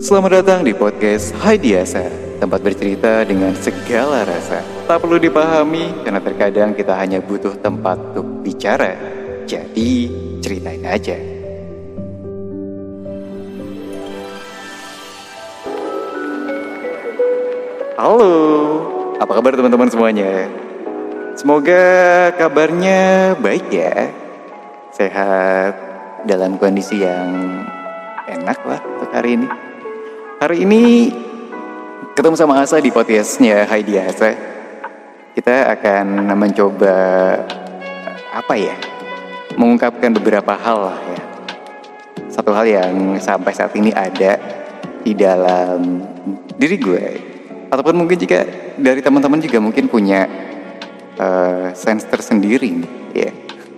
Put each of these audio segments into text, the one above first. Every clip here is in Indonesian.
Selamat datang di podcast Hai Diasa Tempat bercerita dengan segala rasa. Tak perlu dipahami karena terkadang kita hanya butuh tempat untuk bicara. Jadi ceritain aja. Halo, apa kabar teman-teman semuanya? Semoga kabarnya baik ya. Sehat dalam kondisi yang enak lah untuk hari ini. Hari ini ketemu sama Asa di podcastnya Heidi Asa. Kita akan mencoba apa ya? Mengungkapkan beberapa hal lah ya. Satu hal yang sampai saat ini ada di dalam diri gue ataupun mungkin jika dari teman-teman juga mungkin punya uh, sense tersendiri ya. Yeah.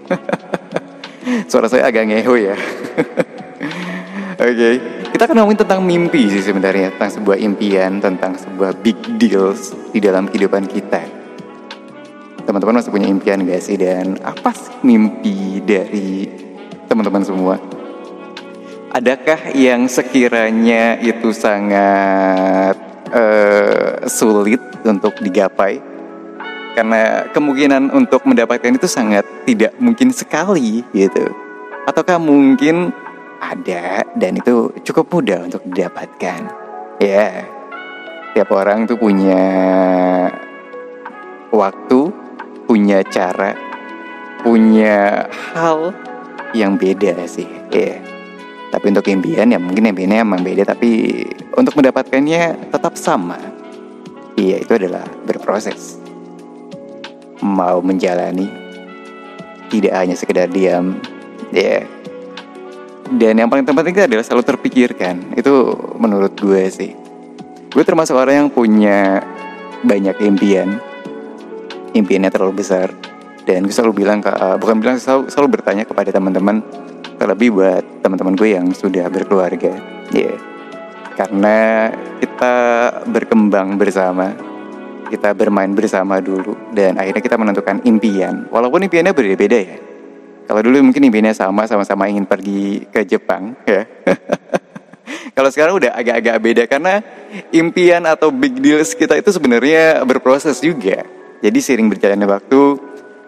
Suara saya agak ngeho ya. Oke, okay. kita akan ngomongin tentang mimpi sih sebenarnya, tentang sebuah impian, tentang sebuah big deals di dalam kehidupan kita. Teman-teman masih punya impian gak sih? Dan apa sih mimpi dari teman-teman semua? Adakah yang sekiranya itu sangat uh, sulit untuk digapai? Karena kemungkinan untuk mendapatkan itu sangat tidak mungkin sekali gitu. Ataukah mungkin ada dan itu cukup mudah untuk didapatkan. Ya, tiap orang tuh punya waktu, punya cara, punya hal yang beda sih. Ya. Tapi untuk impian ya mungkin impiannya emang beda tapi untuk mendapatkannya tetap sama. Iya, itu adalah berproses. Mau menjalani tidak hanya sekedar diam. Ya, yeah dan yang paling penting adalah selalu terpikirkan itu menurut gue sih. Gue termasuk orang yang punya banyak impian. Impiannya terlalu besar. Dan gue selalu bilang ke uh, bukan bilang selalu, selalu bertanya kepada teman-teman terlebih buat teman-teman gue yang sudah berkeluarga. Ya yeah. karena kita berkembang bersama. Kita bermain bersama dulu. Dan akhirnya kita menentukan impian. Walaupun impiannya berbeda-beda ya kalau dulu mungkin impiannya sama, sama-sama ingin pergi ke Jepang, ya. Kalau sekarang udah agak-agak beda karena impian atau big deals kita itu sebenarnya berproses juga. Jadi sering berjalannya waktu,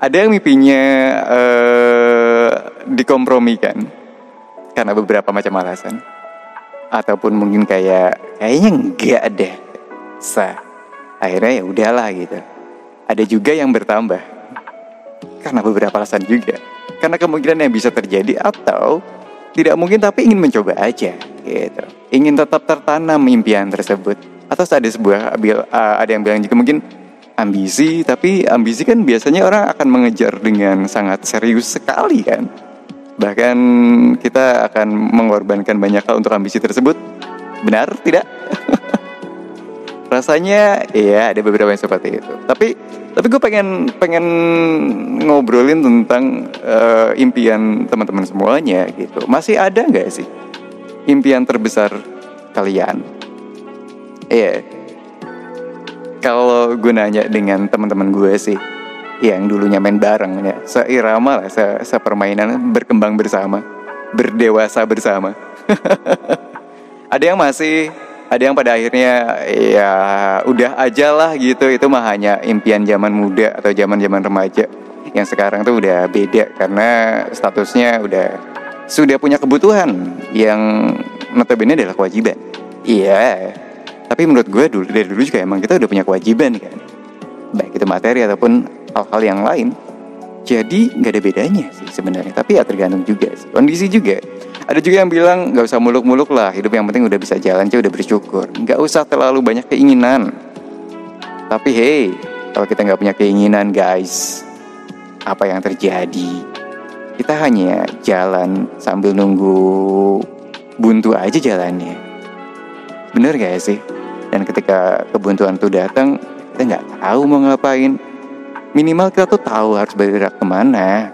ada yang mimpinya uh, dikompromikan karena beberapa macam alasan, ataupun mungkin kayak kayaknya enggak deh, sah. Akhirnya ya udahlah gitu. Ada juga yang bertambah karena beberapa alasan juga karena kemungkinan yang bisa terjadi atau tidak mungkin tapi ingin mencoba aja gitu. Ingin tetap tertanam impian tersebut. Atau ada sebuah ada yang bilang juga mungkin ambisi tapi ambisi kan biasanya orang akan mengejar dengan sangat serius sekali kan. Bahkan kita akan mengorbankan banyak hal untuk ambisi tersebut. Benar tidak rasanya ya ada beberapa yang seperti itu tapi tapi gue pengen pengen ngobrolin tentang uh, impian teman-teman semuanya gitu. Masih ada nggak sih impian terbesar kalian? Iya. Yeah. Kalau gue nanya dengan teman-teman gue sih, yang dulunya main bareng ya, seirama lah, se sepermainan berkembang bersama, berdewasa bersama. ada yang masih ada yang pada akhirnya ya udah aja lah gitu. Itu mah hanya impian zaman muda atau zaman zaman remaja. Yang sekarang tuh udah beda karena statusnya udah sudah punya kebutuhan yang notabene adalah kewajiban. Iya. Tapi menurut gue dulu dari dulu juga emang kita udah punya kewajiban kan. Baik itu materi ataupun hal-hal yang lain. Jadi nggak ada bedanya sih sebenarnya. Tapi ya tergantung juga sih. Kondisi juga ada juga yang bilang nggak usah muluk-muluk lah, hidup yang penting udah bisa jalan aja udah bersyukur. Nggak usah terlalu banyak keinginan. Tapi hey, kalau kita nggak punya keinginan guys, apa yang terjadi? Kita hanya jalan sambil nunggu buntu aja jalannya. Bener gak sih? Dan ketika kebuntuan itu datang, kita nggak tahu mau ngapain. Minimal kita tuh tahu harus bergerak ke mana.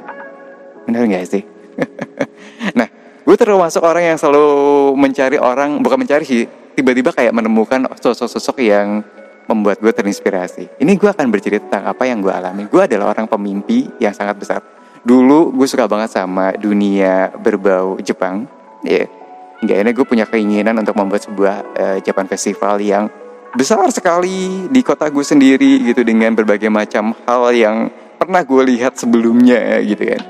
Bener gak sih? nah, gue termasuk orang yang selalu mencari orang bukan mencari sih tiba-tiba kayak menemukan sosok-sosok yang membuat gue terinspirasi ini gue akan bercerita tentang apa yang gue alami gue adalah orang pemimpi yang sangat besar dulu gue suka banget sama dunia berbau Jepang ya yeah. Hingga akhirnya gue punya keinginan untuk membuat sebuah uh, Japan Festival yang besar sekali di kota gue sendiri gitu dengan berbagai macam hal yang pernah gue lihat sebelumnya gitu kan.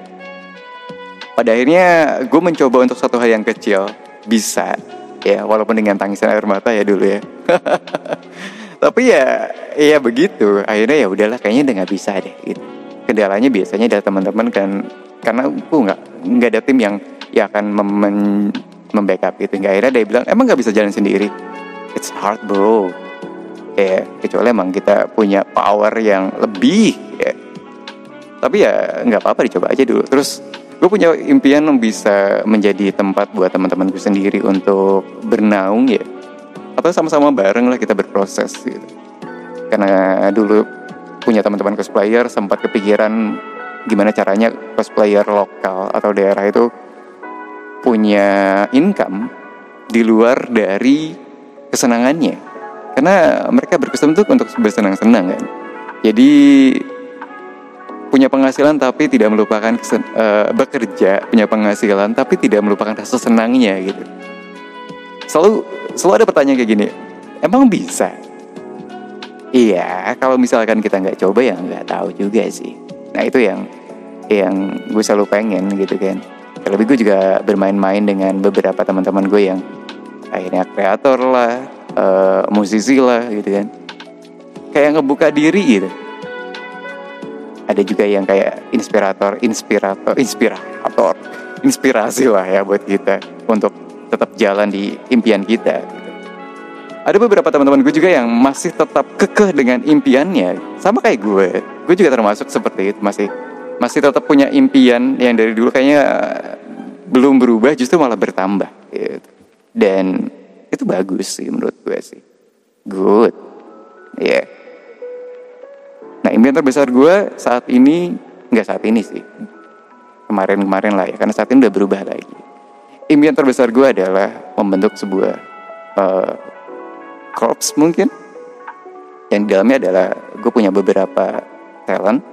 Pada akhirnya gue mencoba untuk satu hal yang kecil bisa ya walaupun dengan tangisan air mata ya dulu ya. Tapi ya ya begitu akhirnya ya udahlah kayaknya udah nggak bisa deh gitu. Kendalanya biasanya ada teman-teman kan karena gue nggak nggak ada tim yang ya akan mem membackup gitu. Nggak akhirnya dia bilang emang nggak bisa jalan sendiri. It's hard bro ya kecuali emang kita punya power yang lebih ya tapi ya nggak apa-apa dicoba aja dulu terus gue punya impian bisa menjadi tempat buat teman-teman gue sendiri untuk bernaung ya. Atau sama-sama bareng lah kita berproses gitu. Karena dulu punya teman-teman cosplayer sempat kepikiran gimana caranya cosplayer lokal atau daerah itu punya income di luar dari kesenangannya. Karena mereka berkesan untuk untuk bersenang-senang kan. Jadi punya penghasilan tapi tidak melupakan uh, bekerja punya penghasilan tapi tidak melupakan rasa senangnya gitu. Selalu selalu ada pertanyaan kayak gini emang bisa? Iya kalau misalkan kita nggak coba ya nggak tahu juga sih. Nah itu yang yang gue selalu pengen gitu kan. Terlebih gue juga bermain-main dengan beberapa teman-teman gue yang akhirnya kreator lah uh, musisi lah gitu kan. Kayak ngebuka diri gitu ada juga yang kayak inspirator inspirator inspirator. Inspirasi lah ya buat kita untuk tetap jalan di impian kita. Ada beberapa teman-teman gue juga yang masih tetap kekeh dengan impiannya. Sama kayak gue. Gue juga termasuk seperti itu masih masih tetap punya impian yang dari dulu kayaknya belum berubah justru malah bertambah gitu. dan itu bagus sih menurut gue sih. Good. Ya yeah. Nah impian terbesar gue saat ini nggak saat ini sih. Kemarin-kemarin lah ya karena saat ini udah berubah lagi. Impian terbesar gue adalah membentuk sebuah uh, mungkin. Yang di dalamnya adalah gue punya beberapa talent.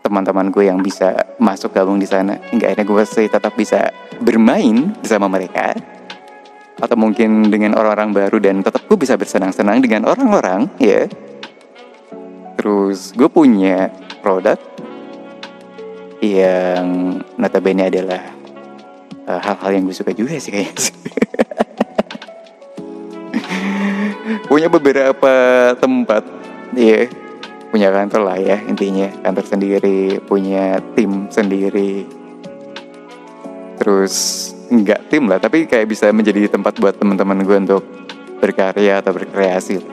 Teman-teman gue yang bisa masuk gabung di sana hingga akhirnya gue sih tetap bisa bermain bersama mereka. Atau mungkin dengan orang-orang baru dan tetap gue bisa bersenang-senang dengan orang-orang ya terus gue punya produk yang notabene adalah uh, hal-hal yang gue suka juga sih kayaknya. Punya beberapa tempat ya punya kantor lah ya intinya. Kantor sendiri punya tim sendiri. Terus nggak tim lah tapi kayak bisa menjadi tempat buat teman-teman gue untuk berkarya atau berkreasi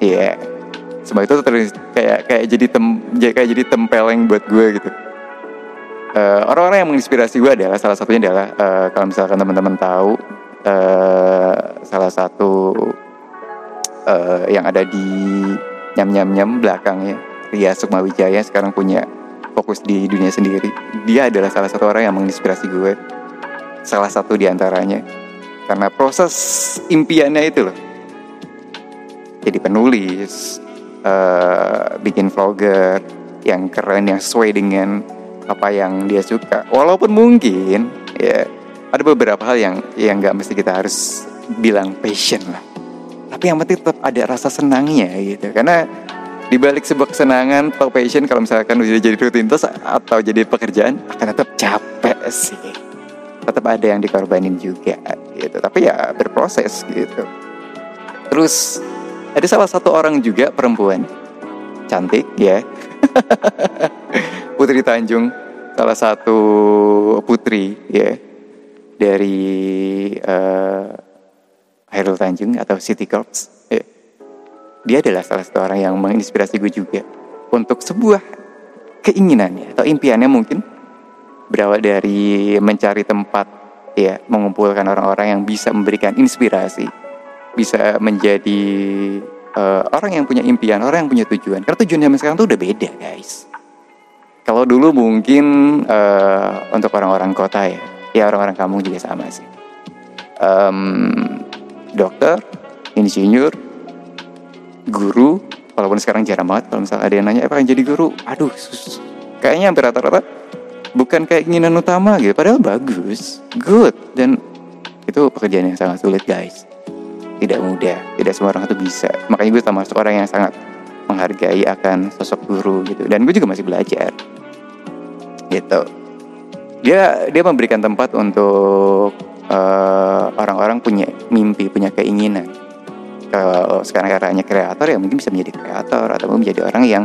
iya. yeah. Semua itu terus kayak kayak jadi tem kayak jadi tempeleng buat gue gitu uh, orang-orang yang menginspirasi gue adalah salah satunya adalah uh, kalau misalkan teman-teman tahu uh, salah satu uh, yang ada di nyam nyam nyam belakangnya Ria Sukmawijaya sekarang punya fokus di dunia sendiri. Dia adalah salah satu orang yang menginspirasi gue salah satu di antaranya. Karena proses impiannya itu loh. Jadi penulis, uh, bikin vlogger yang keren, yang sesuai dengan apa yang dia suka. Walaupun mungkin ya ada beberapa hal yang yang nggak mesti kita harus bilang passion lah. Tapi yang penting tetap ada rasa senangnya gitu. Karena di balik sebuah kesenangan atau passion kalau misalkan udah jadi rutinitas atau jadi pekerjaan akan tetap capek sih tetap ada yang dikorbanin juga gitu tapi ya berproses gitu terus ada salah satu orang juga perempuan. Cantik ya. Putri Tanjung salah satu putri ya dari uh, Hairul Tanjung atau City Corps ya. dia adalah salah satu orang yang menginspirasi gue juga untuk sebuah keinginannya atau impiannya mungkin berawal dari mencari tempat ya mengumpulkan orang-orang yang bisa memberikan inspirasi bisa menjadi uh, orang yang punya impian orang yang punya tujuan. Karena tujuan zaman sekarang tuh udah beda guys. Kalau dulu mungkin uh, untuk orang-orang kota ya ya orang-orang kampung juga sama sih. Um, dokter insinyur guru walaupun sekarang jarang banget kalau misalnya ada yang nanya apa yang jadi guru? Aduh kayaknya hampir rata-rata bukan keinginan utama gitu padahal bagus good dan itu pekerjaan yang sangat sulit guys tidak mudah. Tidak semua orang itu bisa. Makanya gue termasuk orang yang sangat menghargai akan sosok guru gitu. Dan gue juga masih belajar. Gitu. Dia dia memberikan tempat untuk uh, orang-orang punya mimpi punya keinginan. Kalau sekarang caranya kreator ya mungkin bisa menjadi kreator atau menjadi orang yang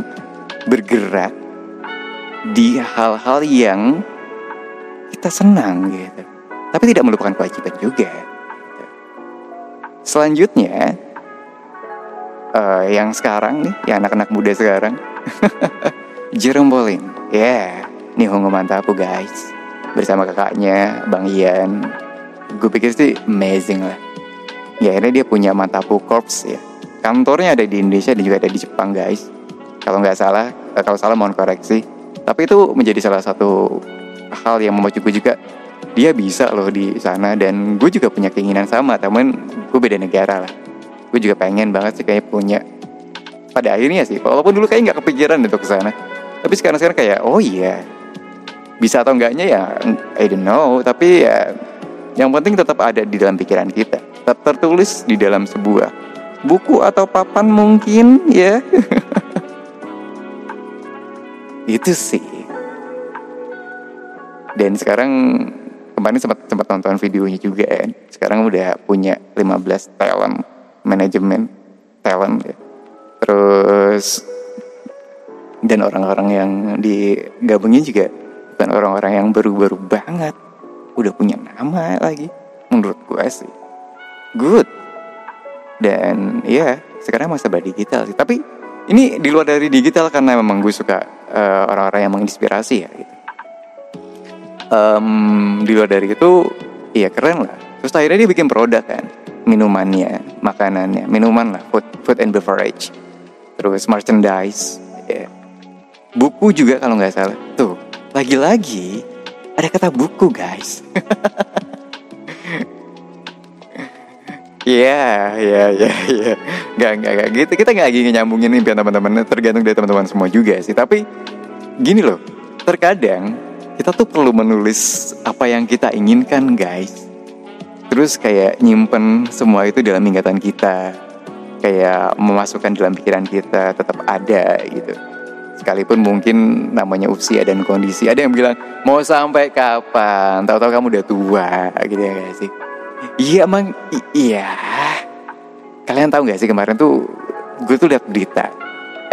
bergerak di hal-hal yang kita senang gitu. Tapi tidak melupakan kewajiban juga selanjutnya uh, yang sekarang nih yang anak-anak muda sekarang Jerome Pauline ya yeah, nih Hongo Mantapu guys. Bersama kakaknya Bang Ian. Gue pikir sih amazing lah. Ya akhirnya dia punya Mantapu Corps ya. Kantornya ada di Indonesia dan juga ada di Jepang guys. Kalau nggak salah eh, kalau salah mohon koreksi. Tapi itu menjadi salah satu hal yang memacu gue juga dia bisa loh di sana dan gue juga punya keinginan sama temen gue beda negara lah. Gue juga pengen banget sih kayak punya. Pada akhirnya sih walaupun dulu kayak nggak kepikiran untuk ke sana tapi sekarang sekarang kayak oh iya bisa atau enggaknya ya I don't know tapi ya yang penting tetap ada di dalam pikiran kita tetap tertulis di dalam sebuah buku atau papan mungkin ya. Itu sih. Dan sekarang kemarin sempat sempat nonton videonya juga kan sekarang udah punya 15 talent manajemen talent ya. Terus dan orang-orang yang digabungin juga bukan orang-orang yang baru-baru banget. Udah punya nama lagi menurut gue sih. Good. Dan ya sekarang masa digital sih. Tapi ini di luar dari digital karena memang gue suka uh, orang-orang yang menginspirasi ya gitu um, di luar dari itu iya keren lah terus akhirnya dia bikin produk kan minumannya makanannya minuman lah food food and beverage terus merchandise ya. buku juga kalau nggak salah tuh lagi-lagi ada kata buku guys. Iya, iya, iya, iya. Gak, gak, gak gitu. Kita gak lagi nyambungin impian teman-teman. Tergantung dari teman-teman semua juga sih. Tapi gini loh, terkadang kita tuh perlu menulis apa yang kita inginkan, guys. Terus kayak nyimpen semua itu dalam ingatan kita. Kayak memasukkan dalam pikiran kita tetap ada gitu. Sekalipun mungkin namanya usia dan kondisi. Ada yang bilang mau sampai kapan? Tahu-tahu kamu udah tua gitu ya gak sih. Iya emang iya. Kalian tahu gak sih kemarin tuh gue tuh lihat berita.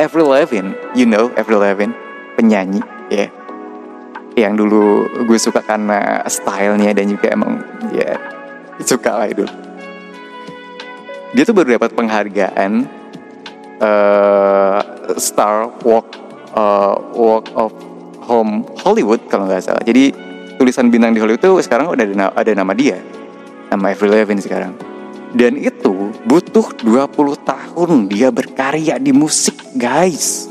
Avril Lavigne you know Avril Lavigne penyanyi ya. yeah. Yang dulu gue suka karena stylenya dan juga emang ya suka lah itu dia tuh baru dapat penghargaan uh, Star Walk uh, Walk of Home Hollywood kalau nggak salah. Jadi tulisan bintang di Hollywood itu sekarang udah ada, ada nama dia, nama Avril Lavigne sekarang. Dan itu butuh 20 tahun dia berkarya di musik, guys.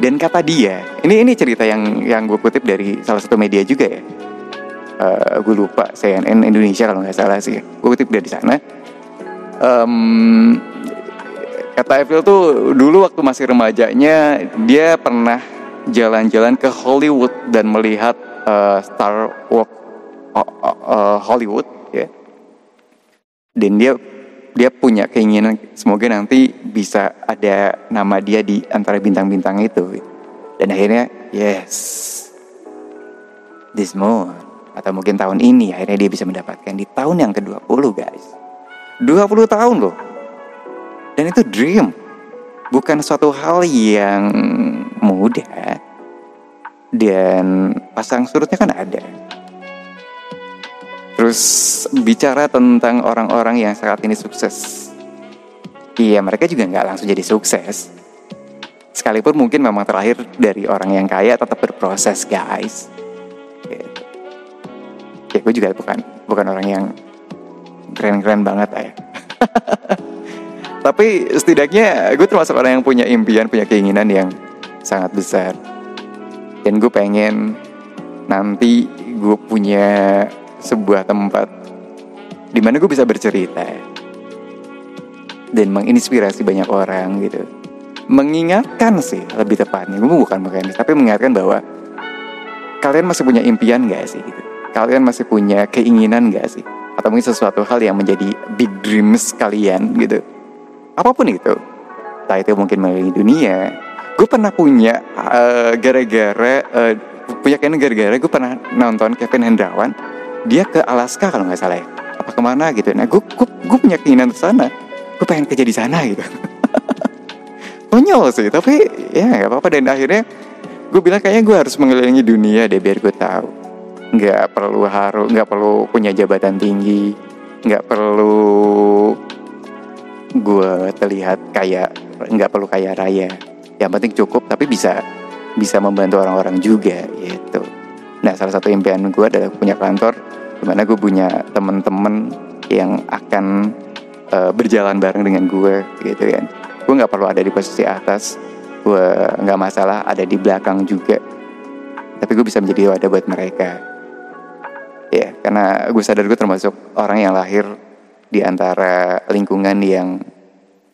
Dan kata dia, ini ini cerita yang yang gue kutip dari salah satu media juga ya. Uh, gue lupa CNN Indonesia kalau nggak salah sih. Gue kutip dari sana. Um, Kata Evil tuh dulu waktu masih remajanya dia pernah jalan-jalan ke Hollywood dan melihat uh, Star Walk uh, uh, Hollywood ya. Dan dia dia punya keinginan semoga nanti bisa ada nama dia di antara bintang-bintang itu. Dan akhirnya yes this month atau mungkin tahun ini akhirnya dia bisa mendapatkan di tahun yang ke-20 guys. 20 tahun loh dan itu dream, bukan suatu hal yang mudah. Dan pasang surutnya kan ada. Terus bicara tentang orang-orang yang saat ini sukses. Iya mereka juga nggak langsung jadi sukses. Sekalipun mungkin memang terlahir dari orang yang kaya tetap berproses guys. Gitu. Ya gue juga bukan bukan orang yang keren-keren banget ya. Tapi setidaknya gue termasuk orang yang punya impian, punya keinginan yang sangat besar. Dan gue pengen nanti gue punya sebuah tempat di mana gue bisa bercerita dan menginspirasi banyak orang gitu. Mengingatkan sih lebih tepatnya, gue bukan mengingatkan, tapi mengingatkan bahwa kalian masih punya impian gak sih gitu? Kalian masih punya keinginan gak sih? atau mungkin sesuatu hal yang menjadi big dreams kalian gitu apa pun itu entah itu mungkin mengelilingi dunia gue pernah punya uh, gara-gara uh, punya kan gara-gara gue pernah nonton Kevin Hendrawan dia ke Alaska kalau nggak salah ya. Apa ke mana gitu. Nah gue gue, gue punya keinginan ke sana. Gue pengen kerja di sana gitu. Konyol sih tapi ya nggak apa-apa. Dan akhirnya gue bilang kayaknya gue harus mengelilingi dunia deh biar gue tahu. Nggak perlu harus nggak perlu punya jabatan tinggi. Nggak perlu gue terlihat kayak nggak perlu kaya raya. Yang penting cukup tapi bisa bisa membantu orang-orang juga gitu nah salah satu impian gue adalah punya kantor di mana gue punya temen-temen yang akan uh, berjalan bareng dengan gue gitu kan. Gue nggak perlu ada di posisi atas gue nggak masalah ada di belakang juga. Tapi gue bisa menjadi wadah buat mereka. Ya karena gue sadar gue termasuk orang yang lahir di antara lingkungan yang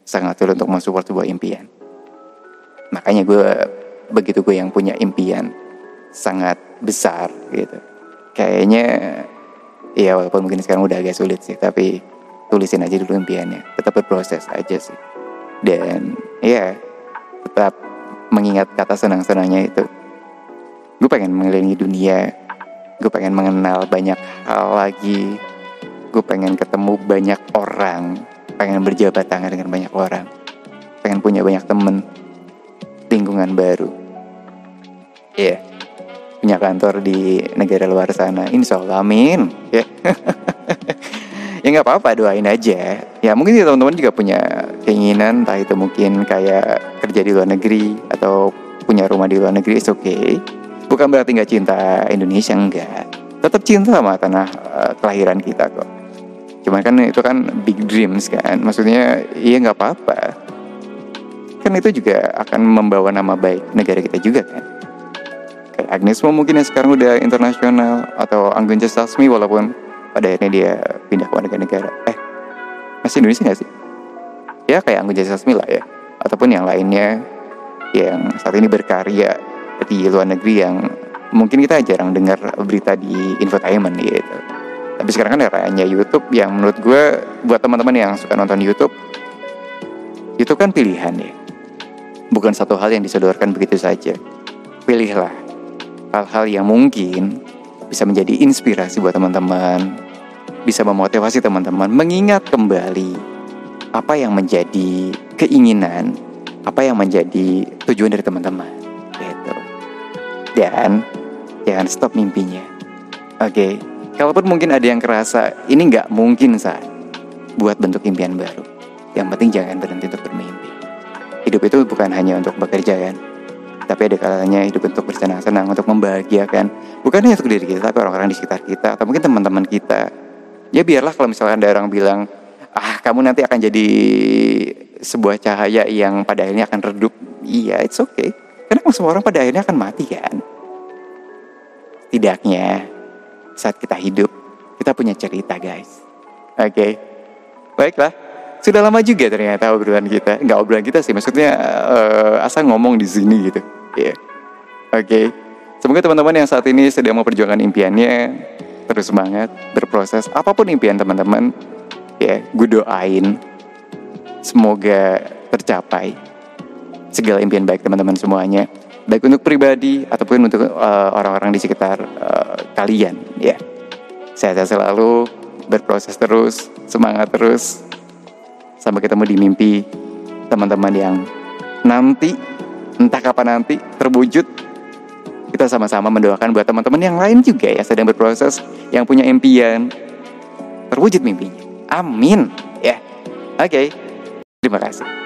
sangat sulit untuk mensupport sebuah impian. Makanya gue begitu gue yang punya impian sangat besar gitu. Kayaknya ya walaupun mungkin sekarang udah agak sulit sih, tapi tulisin aja dulu impiannya. Tetap berproses aja sih. Dan ya tetap mengingat kata senang-senangnya itu. Gue pengen mengelilingi dunia. Gue pengen mengenal banyak hal lagi gue pengen ketemu banyak orang pengen berjabat tangan dengan banyak orang pengen punya banyak temen lingkungan baru iya yeah. Punya kantor di negara luar sana. Insya Allah amin. Ya. Ya nggak apa-apa doain aja. Ya mungkin teman-teman juga punya keinginan entah itu mungkin kayak kerja di luar negeri atau punya rumah di luar negeri oke okay. Bukan berarti nggak cinta Indonesia enggak tetap cinta sama tanah uh, kelahiran kita kok. Cuman kan itu kan big dreams kan. Maksudnya iya nggak apa-apa. Kan itu juga akan membawa nama baik negara kita juga kan. Kayak Agnes Mo mungkin yang sekarang udah internasional atau Anggun C. Sasmi walaupun pada akhirnya dia pindah ke negara-negara. Eh, masih Indonesia gak sih? Ya kayak Anggun C. Sasmi lah ya. Ataupun yang lainnya yang saat ini berkarya di luar negeri yang mungkin kita jarang dengar berita di infotainment gitu. Tapi sekarang kan eranya YouTube yang menurut gue buat teman-teman yang suka nonton YouTube, YouTube kan pilihan ya. Bukan satu hal yang disodorkan begitu saja. Pilihlah hal-hal yang mungkin bisa menjadi inspirasi buat teman-teman, bisa memotivasi teman-teman mengingat kembali apa yang menjadi keinginan, apa yang menjadi tujuan dari teman-teman. Gitu. Dan jangan stop mimpinya. Oke. Okay? Kalaupun mungkin ada yang kerasa ini nggak mungkin saat buat bentuk impian baru. Yang penting jangan berhenti untuk bermimpi. Hidup itu bukan hanya untuk bekerja kan, tapi ada kalanya hidup untuk bersenang-senang, untuk membahagiakan. Bukan hanya untuk diri kita, tapi orang-orang di sekitar kita, atau mungkin teman-teman kita. Ya biarlah kalau misalkan ada orang bilang, ah kamu nanti akan jadi sebuah cahaya yang pada akhirnya akan redup. Iya, it's okay. Karena semua orang pada akhirnya akan mati kan. Tidaknya saat kita hidup, kita punya cerita guys. Oke, okay. baiklah. Sudah lama juga ternyata obrolan kita. Nggak obrolan kita sih, maksudnya uh, asal ngomong di sini gitu. Yeah. Oke. Okay. Semoga teman-teman yang saat ini sedang memperjuangkan impiannya terus semangat, berproses. Apa pun impian teman-teman, ya, yeah, gue doain semoga tercapai segala impian baik teman-teman semuanya baik untuk pribadi ataupun untuk uh, orang-orang di sekitar uh, kalian ya saya selalu berproses terus semangat terus sampai ketemu di mimpi teman-teman yang nanti entah kapan nanti terwujud kita sama-sama mendoakan buat teman-teman yang lain juga ya sedang berproses yang punya impian. Terwujud mimpinya. Amin. Ya. Oke. Okay. terima kasih